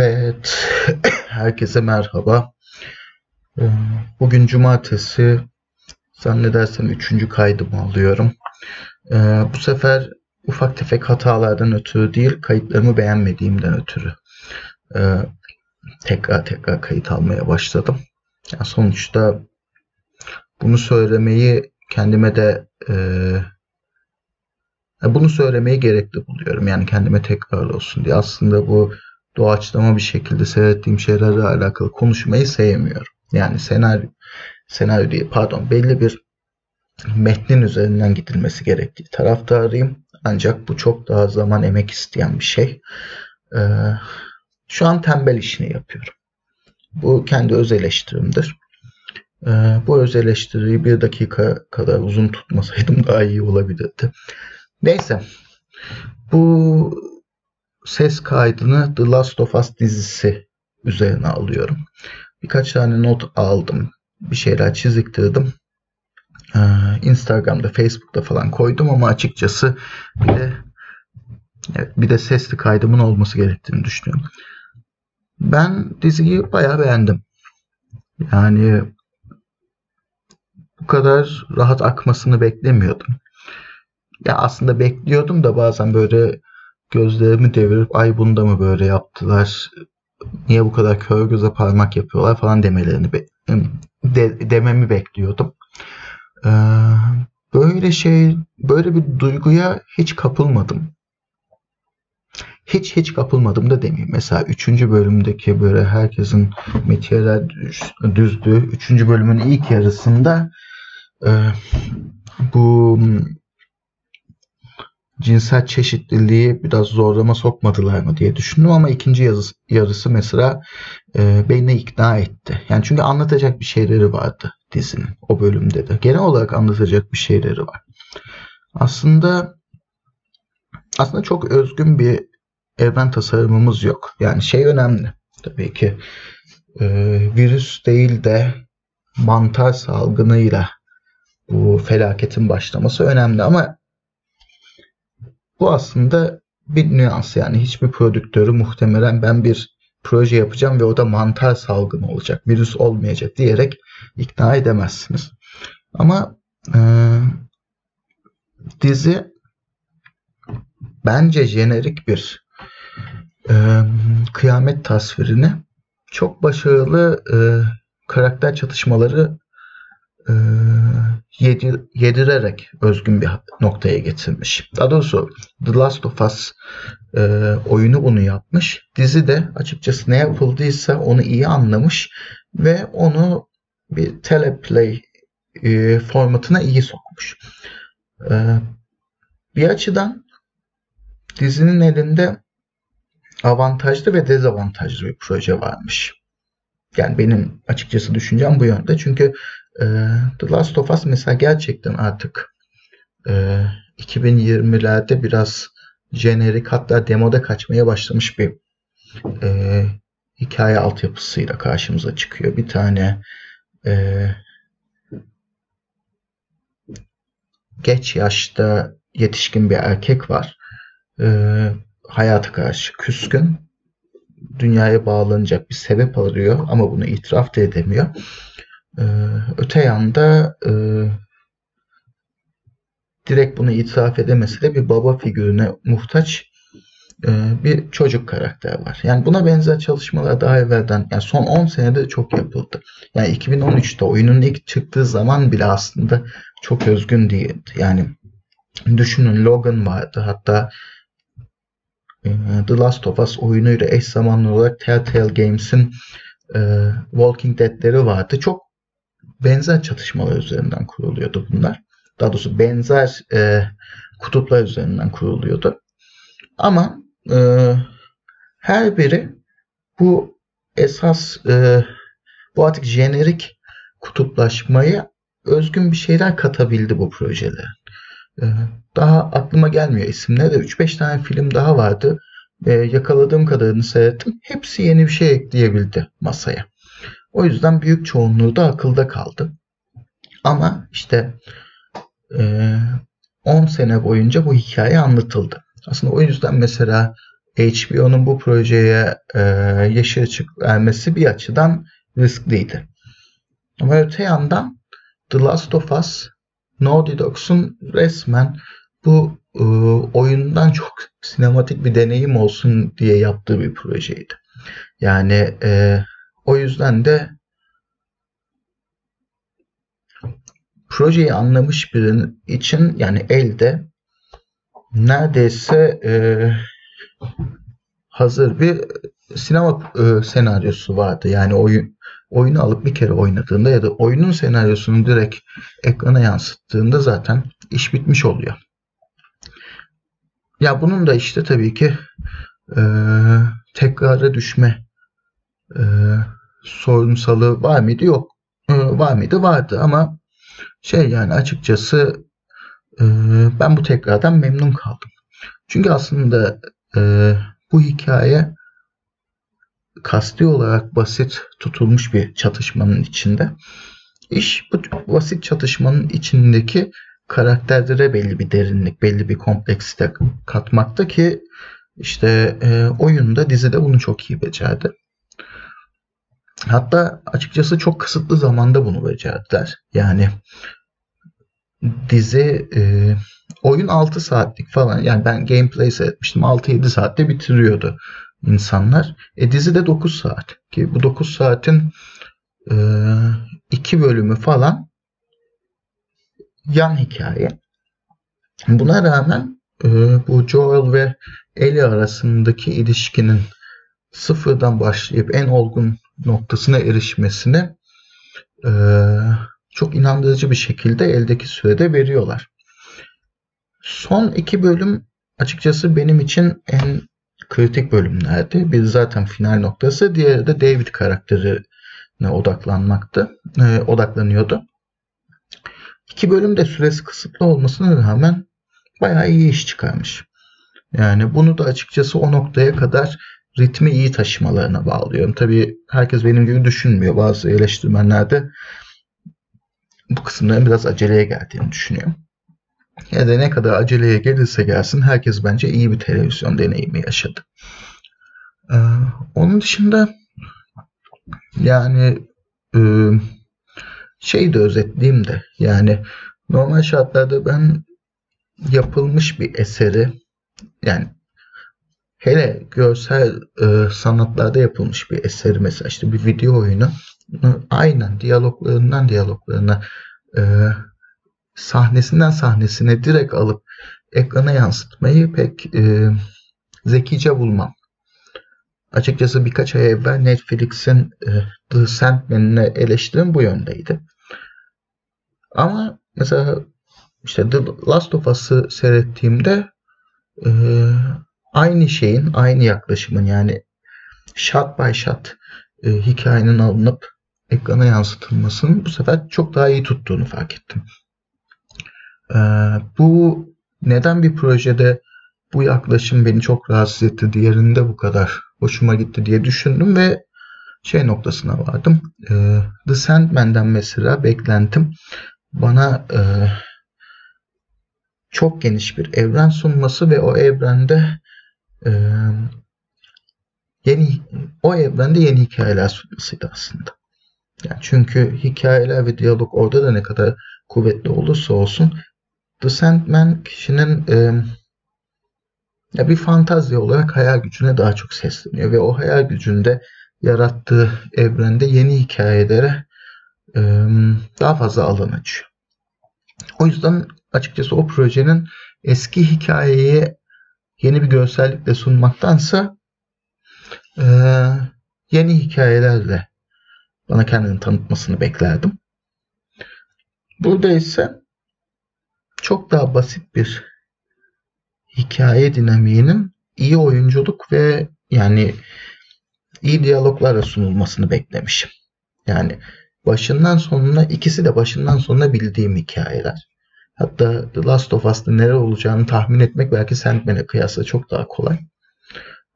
Evet, herkese merhaba. Ee, Bugün cumartesi, zannedersem üçüncü kaydımı alıyorum. Ee, Bu sefer ufak tefek hatalardan ötürü değil, kayıtlarımı beğenmediğimden ötürü ee, tekrar tekrar kayıt almaya başladım. Yani sonuçta bunu söylemeyi kendime de ee, bunu söylemeyi gerekli buluyorum. Yani kendime tekrar olsun diye. Aslında bu doğaçlama bir şekilde seyrettiğim şeylerle alakalı konuşmayı sevmiyorum. Yani senaryo, senaryo değil pardon belli bir metnin üzerinden gidilmesi gerektiği taraftarıyım. Ancak bu çok daha zaman emek isteyen bir şey. Ee, şu an tembel işini yapıyorum. Bu kendi öz eleştirimdir. Ee, bu öz eleştiriyi bir dakika kadar uzun tutmasaydım daha iyi olabilirdi. Neyse. Bu ses kaydını The Last of Us dizisi üzerine alıyorum. Birkaç tane not aldım. Bir şeyler çiziktirdim. Ee, Instagram'da, Facebook'ta falan koydum ama açıkçası bir de bir de sesli kaydımın olması gerektiğini düşünüyorum. Ben diziyi bayağı beğendim. Yani bu kadar rahat akmasını beklemiyordum. Ya aslında bekliyordum da bazen böyle gözlerimi devirip ay bunda mı böyle yaptılar? Niye bu kadar kör göze parmak yapıyorlar falan demelerini be- de, dememi bekliyordum. Ee, böyle şey böyle bir duyguya hiç kapılmadım. Hiç hiç kapılmadım da demeyeyim. Mesela 3. bölümdeki böyle herkesin metiyeler düzdüğü 3. bölümün ilk yarısında e, bu cinsel çeşitliliği biraz zorlama sokmadılar mı diye düşündüm ama ikinci yazısı, yarısı mesela e, beni ikna etti. Yani çünkü anlatacak bir şeyleri vardı dizinin o bölümde de. Genel olarak anlatacak bir şeyleri var. Aslında aslında çok özgün bir evren tasarımımız yok. Yani şey önemli tabii ki e, virüs değil de mantar salgınıyla bu felaketin başlaması önemli ama bu aslında bir nüans yani hiçbir prodüktörü muhtemelen ben bir proje yapacağım ve o da mantar salgını olacak, virüs olmayacak diyerek ikna edemezsiniz. Ama e, dizi bence jenerik bir e, kıyamet tasvirini çok başarılı e, karakter çatışmaları yedir, yedirerek özgün bir noktaya getirmiş. Daha doğrusu The Last of Us e, oyunu bunu yapmış. Dizi de açıkçası ne yapıldıysa onu iyi anlamış ve onu bir teleplay e, formatına iyi sokmuş. E, bir açıdan dizinin elinde avantajlı ve dezavantajlı bir proje varmış. Yani benim açıkçası düşüncem bu yönde. Çünkü e, The Last of Us mesela gerçekten artık e, 2020'lerde biraz jenerik hatta demoda kaçmaya başlamış bir e, hikaye altyapısıyla karşımıza çıkıyor. Bir tane e, geç yaşta yetişkin bir erkek var. E, hayata karşı küskün. Dünyaya bağlanacak bir sebep arıyor ama bunu itiraf da edemiyor. Ee, öte yanda e, direkt bunu itiraf edemese de bir baba figürüne muhtaç e, bir çocuk karakter var. Yani buna benzer çalışmalar daha evvelden yani son 10 senede çok yapıldı. Yani 2013'te oyunun ilk çıktığı zaman bile aslında çok özgün değildi. Yani düşünün Logan vardı. Hatta e, The Last of Us oyunuyla eş zamanlı olarak Telltale Games'in e, Walking Dead'leri vardı. Çok benzer çatışmalar üzerinden kuruluyordu bunlar. Daha doğrusu benzer e, kutuplar üzerinden kuruluyordu. Ama e, her biri bu esas e, bu artık jenerik kutuplaşmayı özgün bir şeyler katabildi bu projeler. E, daha aklıma gelmiyor isimleri de 3-5 tane film daha vardı. E, yakaladığım kadarını seyrettim. Hepsi yeni bir şey ekleyebildi masaya. O yüzden büyük çoğunluğu da akılda kaldı. Ama işte e, 10 sene boyunca bu hikaye anlatıldı. Aslında o yüzden mesela HBO'nun bu projeye e, yeşil ışık vermesi bir açıdan riskliydi. Ama öte yandan The Last of Us, Naughty Dog'un resmen bu e, oyundan çok sinematik bir deneyim olsun diye yaptığı bir projeydi. Yani e, o yüzden de projeyi anlamış birinin için yani elde neredeyse e, hazır bir sinema e, senaryosu vardı. Yani oyun oyunu alıp bir kere oynadığında ya da oyunun senaryosunu direkt ekrana yansıttığında zaten iş bitmiş oluyor. Ya bunun da işte tabii ki e, tekrara düşme e, sorunsalı var mıydı? Yok. Var mıydı? Vardı ama şey yani açıkçası e, ben bu tekrardan memnun kaldım. Çünkü aslında e, bu hikaye kasti olarak basit tutulmuş bir çatışmanın içinde. İş bu basit çatışmanın içindeki karakterlere belli bir derinlik, belli bir kompleksite katmakta ki işte e, oyunda, dizide bunu çok iyi becerdi. Hatta açıkçası çok kısıtlı zamanda bunu becerdiler. Yani dizi e, oyun 6 saatlik falan. Yani ben gameplay seyretmiştim. 6-7 saatte bitiriyordu insanlar. E dizi de 9 saat. Ki bu 9 saatin e, iki bölümü falan yan hikaye. Buna rağmen e, bu Joel ve Ellie arasındaki ilişkinin sıfırdan başlayıp en olgun noktasına erişmesini e, çok inandırıcı bir şekilde eldeki sürede veriyorlar. Son iki bölüm açıkçası benim için en kritik bölümlerdi. Bir zaten final noktası, diğeri de David karakterine odaklanmaktı, e, odaklanıyordu. İki bölüm de süresi kısıtlı olmasına rağmen bayağı iyi iş çıkarmış. Yani bunu da açıkçası o noktaya kadar ritmi iyi taşımalarına bağlıyorum. Tabii herkes benim gibi düşünmüyor. Bazı eleştirmenler de bu kısımların biraz aceleye geldiğini düşünüyor. Ya da ne kadar aceleye gelirse gelsin herkes bence iyi bir televizyon deneyimi yaşadı. Ee, onun dışında yani e, şey de özetleyeyim de yani normal şartlarda ben yapılmış bir eseri yani hele görsel e, sanatlarda yapılmış bir eseri mesela işte bir video oyunu aynen diyaloglarından diyaloglarına e, sahnesinden sahnesine direkt alıp ekrana yansıtmayı pek e, zekice bulmam. Açıkçası birkaç ay evvel Netflix'in e, The Sandman'ine eleştirim bu yöndeydi. Ama mesela işte The Last of Us'ı seyrettiğimde e, aynı şeyin, aynı yaklaşımın yani shot by shot e, hikayenin alınıp ekrana yansıtılmasının bu sefer çok daha iyi tuttuğunu fark ettim. E, bu neden bir projede bu yaklaşım beni çok rahatsız etti, diğerinde bu kadar hoşuma gitti diye düşündüm ve şey noktasına vardım. E, The Sandman'den mesela beklentim bana e, çok geniş bir evren sunması ve o evrende yeni o evrende yeni hikayeler sunmasıydı aslında. Yani çünkü hikayeler ve diyalog orada da ne kadar kuvvetli olursa olsun The Sandman kişinin e, ya bir fantazi olarak hayal gücüne daha çok sesleniyor ve o hayal gücünde yarattığı evrende yeni hikayelere e, daha fazla alan açıyor. O yüzden açıkçası o projenin eski hikayeyi yeni bir görsellikle sunmaktansa e, yeni hikayelerle bana kendini tanıtmasını beklerdim. Burada ise çok daha basit bir hikaye dinamiğinin iyi oyunculuk ve yani iyi diyaloglarla sunulmasını beklemişim. Yani başından sonuna ikisi de başından sonuna bildiğim hikayeler. Hatta The Last of Us'ta neler olacağını tahmin etmek belki Sandman'e kıyasla çok daha kolay.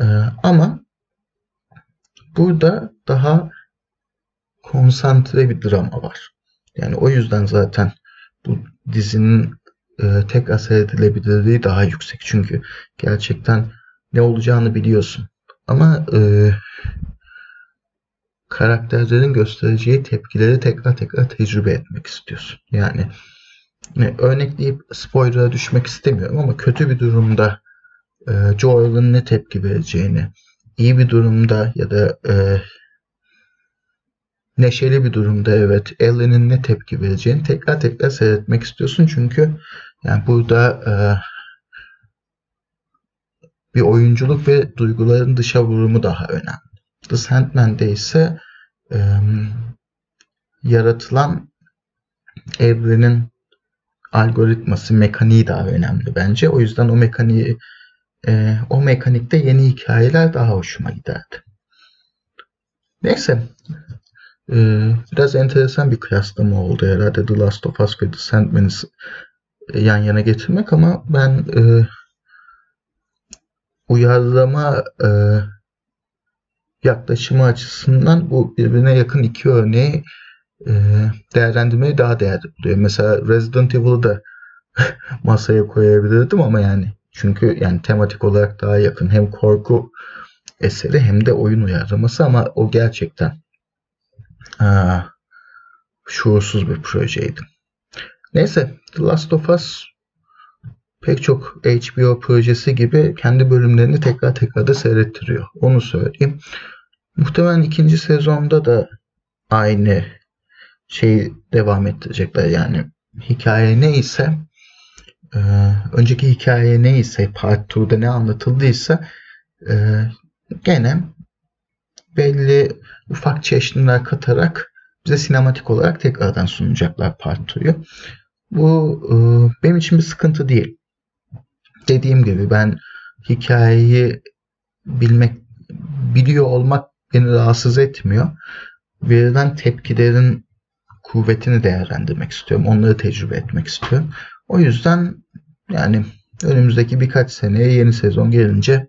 Ee, ama burada daha konsantre bir drama var. Yani o yüzden zaten bu dizinin e, tekrar seyredilebilirliği daha yüksek. Çünkü gerçekten ne olacağını biliyorsun. Ama e, karakterlerin göstereceği tepkileri tekrar tekrar tecrübe etmek istiyorsun. Yani örnekleyip spoiler'a düşmek istemiyorum ama kötü bir durumda e, Joel'ın ne tepki vereceğini, iyi bir durumda ya da e, neşeli bir durumda evet Ellie'nin ne tepki vereceğini tekrar tekrar seyretmek istiyorsun çünkü yani burada e, bir oyunculuk ve duyguların dışa vurumu daha önemli. The Sandman'de ise e, yaratılan evrenin algoritması, mekaniği daha önemli bence. O yüzden o mekaniği e, o mekanikte yeni hikayeler daha hoşuma giderdi. Neyse. E, biraz enteresan bir kıyaslama oldu herhalde The Last of Us ve The Sandman'i yan yana getirmek ama ben e, uyarlama e, yaklaşımı açısından bu birbirine yakın iki örneği e, değerlendirmeyi daha değerli buluyor. Mesela Resident Evil'ı da masaya koyabilirdim ama yani çünkü yani tematik olarak daha yakın hem korku eseri hem de oyun uyarlaması ama o gerçekten aa, şuursuz bir projeydi. Neyse The Last of Us pek çok HBO projesi gibi kendi bölümlerini tekrar tekrar da seyrettiriyor. Onu söyleyeyim. Muhtemelen ikinci sezonda da aynı şey devam ettirecekler. Yani hikaye neyse e, önceki hikaye neyse Part 2'da ne anlatıldıysa e, gene belli ufak çeşitler katarak bize sinematik olarak tekrardan sunacaklar Part 2'yu. Bu e, benim için bir sıkıntı değil. Dediğim gibi ben hikayeyi bilmek biliyor olmak beni rahatsız etmiyor. Verilen tepkilerin kuvvetini değerlendirmek istiyorum. Onları tecrübe etmek istiyorum. O yüzden yani önümüzdeki birkaç seneye yeni sezon gelince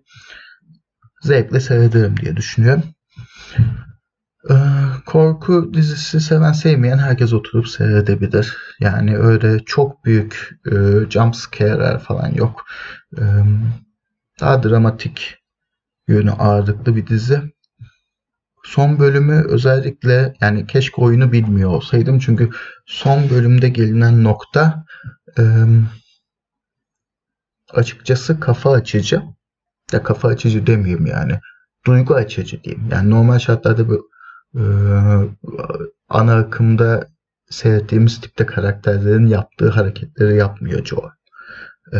zevkle seyrederim diye düşünüyorum. Ee, korku dizisi seven sevmeyen herkes oturup seyredebilir. Yani öyle çok büyük e, jump scare'ler falan yok. E, daha dramatik yönü ağırlıklı bir dizi. Son bölümü özellikle yani keşke oyunu bilmiyor olsaydım. Çünkü son bölümde gelinen nokta açıkçası kafa açıcı. Ya kafa açıcı demeyeyim yani. Duygu açıcı diyeyim. Yani normal şartlarda bu ana akımda seyrettiğimiz tipte karakterlerin yaptığı hareketleri yapmıyor Joe. E,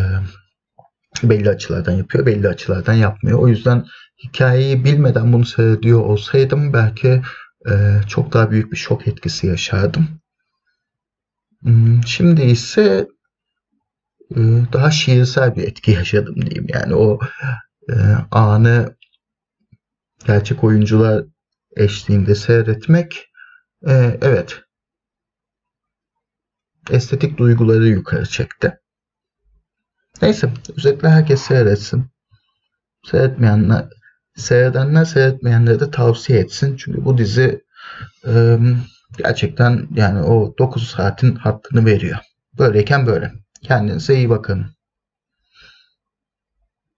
belli açılardan yapıyor, belli açılardan yapmıyor. O yüzden hikayeyi bilmeden bunu seyrediyor olsaydım belki e, çok daha büyük bir şok etkisi yaşardım. Hmm, şimdi ise e, daha şiirsel bir etki yaşadım diyeyim. Yani o e, anı gerçek oyuncular eşliğinde seyretmek e, evet estetik duyguları yukarı çekti. Neyse özetle herkes seyretsin. Seyretmeyenler seyredenler seyretmeyenlere de tavsiye etsin. Çünkü bu dizi e, gerçekten yani o 9 saatin hakkını veriyor. Böyleyken böyle. Kendinize iyi bakın.